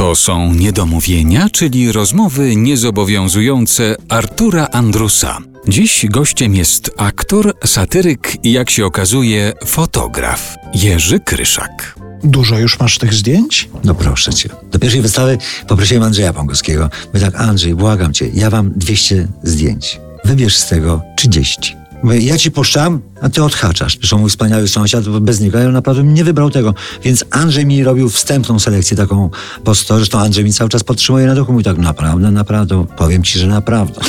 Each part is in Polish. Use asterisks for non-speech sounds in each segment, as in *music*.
To są niedomówienia, czyli rozmowy niezobowiązujące Artura Andrusa. Dziś gościem jest aktor, satyryk i jak się okazuje fotograf Jerzy Kryszak. Dużo już masz tych zdjęć? No proszę cię. Do pierwszej wystawy poprosiłem Andrzeja Pągowskiego. My tak, Andrzej, błagam cię, ja mam 200 zdjęć. Wybierz z tego 30. Ja ci puszczam, a ty odhaczasz. Zresztą mój wspaniały sąsiad, bez niego ja naprawdę nie wybrał tego. Więc Andrzej mi robił wstępną selekcję taką po sto. Zresztą Andrzej mi cały czas podtrzymuje na duchu. Mówi tak, naprawdę, naprawdę, powiem ci, że naprawdę.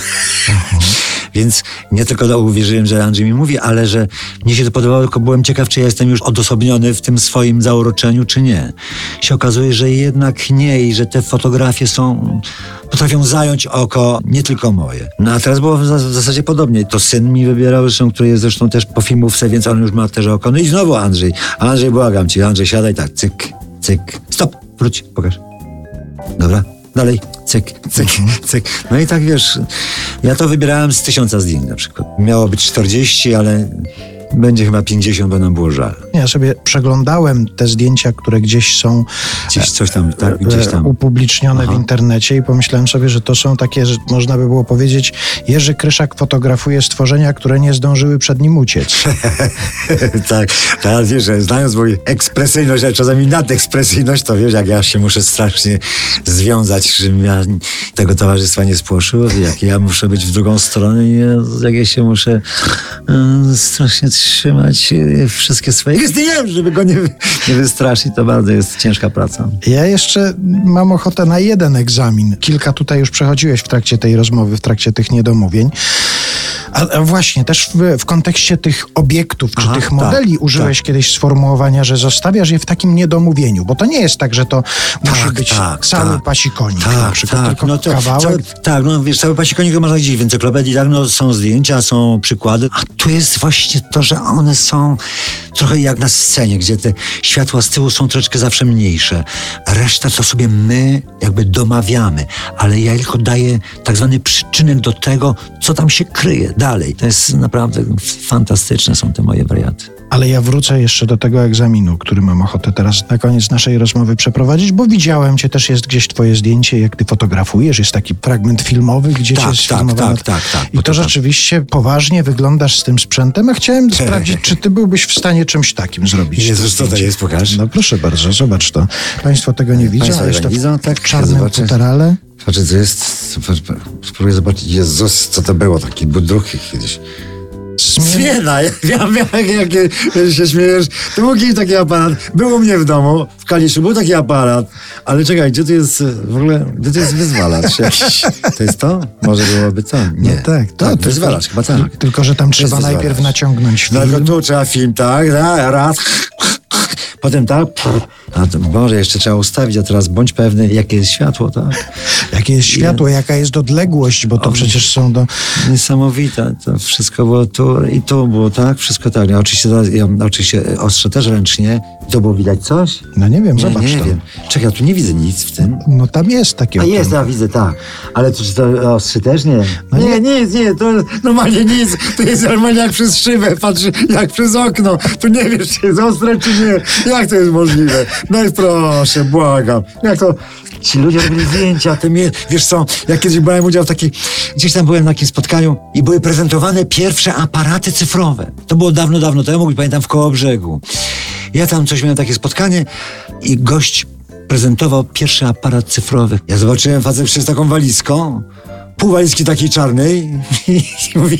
Więc nie tylko uwierzyłem, że Andrzej mi mówi, ale że mnie się to podobało, tylko byłem ciekaw, czy ja jestem już odosobniony w tym swoim zauroczeniu, czy nie. Się okazuje, że jednak nie i że te fotografie są, potrafią zająć oko nie tylko moje. No a teraz było w, w zasadzie podobnie. To syn mi wybierał, zresztą, który jest zresztą też po filmówce, więc on już ma też oko. No i znowu Andrzej. Andrzej, błagam cię, Andrzej, siadaj tak, cyk, cyk. Stop, wróć, pokaż. Dobra, dalej, cyk, cyk, cyk. No i tak wiesz, ja to wybierałem z tysiąca zdjęć na przykład. Miało być 40, ale będzie chyba 50, bo nam było żal. Ja sobie przeglądałem te zdjęcia, które gdzieś są Gdzieś coś tam, tak, gdzieś e, tam. upublicznione Aha. w internecie i pomyślałem sobie, że to są takie, że można by było powiedzieć, Jerzy Kryszak fotografuje stworzenia, które nie zdążyły przed nim uciec. *laughs* tak, teraz wiesz, że znając moją ekspresyjność, a czasami nadekspresyjność, to wiesz, jak ja się muszę strasznie związać, żebym ja tego towarzystwa nie spłoszył, jak ja muszę być w drugą stronę i ja, jak ja się muszę e, strasznie trzymać e, wszystkie swoje *laughs* gesty, żeby go nie, nie wystraszyć, to bardzo jest ciężka praca. Ja jeszcze mam ochotę na jeden egzamin. Kilka tutaj już przechodziłeś w trakcie tej rozmowy, w trakcie tych niedomówień. A, a właśnie, też w, w kontekście tych obiektów czy Aha, tych tak, modeli użyłeś kiedyś sformułowania, że zostawiasz je w takim niedomówieniu, bo to nie jest tak, że to musi być cały pasikonik na przykład, tylko no to, kawałek. Cały, tak, no wiesz, cały pasikonik można gdzieś w encyklopedii, tak, no są zdjęcia, są przykłady, a tu jest właśnie to, że one są trochę jak na scenie, gdzie te światła z tyłu są troszeczkę zawsze mniejsze. Reszta to sobie my jakby domawiamy, ale ja tylko daję tak zwany przyczynek do tego, co tam się kryje dalej. To jest naprawdę fantastyczne są te moje wariaty. Ale ja wrócę jeszcze do tego egzaminu, który mam ochotę teraz na koniec naszej rozmowy przeprowadzić, bo widziałem cię, też jest gdzieś twoje zdjęcie, jak ty fotografujesz, jest taki fragment filmowy, gdzie Tak, cię tak, sfilmowano. tak, tak, tak, I to to rzeczywiście poważnie wyglądasz z tym sprzętem, a chciałem sprawdzić, czy ty byłbyś w stanie czymś takim zrobić. Jezus, to to jest? Pokaż. No proszę bardzo, zobacz to. Państwo tego nie widzą, ale jest to widzą, w tak? czarnym Zobaczę. futerale. Patrzę, co jest. Spróbuję zobaczyć. Jezus, co to było? Taki budruch kiedyś. Zmien... Zmiena! Jak, jak, jak się śmiejesz. To był kiedyś taki aparat. Był u mnie w domu, w Kaliszu, był taki aparat. Ale czekaj, gdzie tu jest w ogóle, gdzie tu jest wyzwalacz jakiś? To jest to? Może byłoby to? Nie. No tak, to, tak, tylko- wyzwalacz, chyba tak. Tylko, że tam trzeba wyzwalacz. najpierw naciągnąć No film. tylko tu trzeba film, tak, ra- raz, potem tak, a to może jeszcze trzeba ustawić, a teraz bądź pewny, jakie jest światło, tak? Jakie jest światło, jaka jest odległość, bo to przecież są do... Niesamowite, to wszystko było tu i tu było, tak? Wszystko tak. Ja oczywiście, ja, oczywiście ostrze też ręcznie. To było widać coś? No nie wiem, Nie, zobacz nie to. wiem. Czekaj, ja tu nie widzę nic w tym. No tam jest takie A jest, ja widzę, tak. Ale to, czy to ostrzy też nie? No nie, nie. nic, nie, to jest normalnie nic. To jest normalnie jak przez szybę, patrzy jak przez okno. Tu nie wiesz, czy jest ostre, czy nie. Jak to jest możliwe? No i proszę, błagam. Jak to... Ci ludzie robili zdjęcia, te mnie, wiesz co, ja kiedyś brałem udział w takiej, gdzieś tam byłem na takim spotkaniu i były prezentowane pierwsze aparaty cyfrowe. To było dawno, dawno temu, pamiętam w Kołobrzegu. Ja tam coś miałem takie spotkanie i gość prezentował pierwszy aparat cyfrowy. Ja zobaczyłem facet z taką walizką, pół walizki takiej czarnej *laughs* i mówi,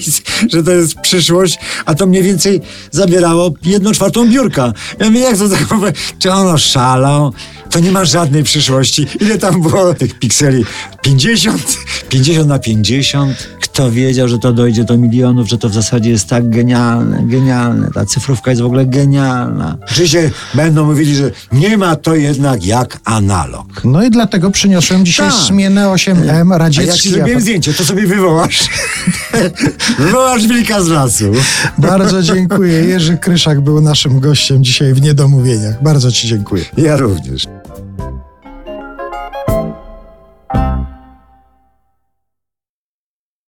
że to jest przyszłość, a to mniej więcej zabierało jedną czwartą biurka. Ja mówię, jak to tak? Czy ono szalał? To nie ma żadnej przyszłości. Ile tam było tych pikseli? 50? 50 na 50? Kto wiedział, że to dojdzie do milionów, że to w zasadzie jest tak genialne, genialne. Ta cyfrówka jest w ogóle genialna. Oczywiście będą mówili, że nie ma to jednak jak analog. No i dlatego przyniosłem dzisiaj zmienę 8M A radziecki. ja ci zrobiłem zdjęcie, to sobie wywołasz. *laughs* wywołasz wilka z lasu. Bardzo dziękuję. Jerzy Kryszak był naszym gościem dzisiaj w Niedomówieniach. Bardzo ci dziękuję. Ja również.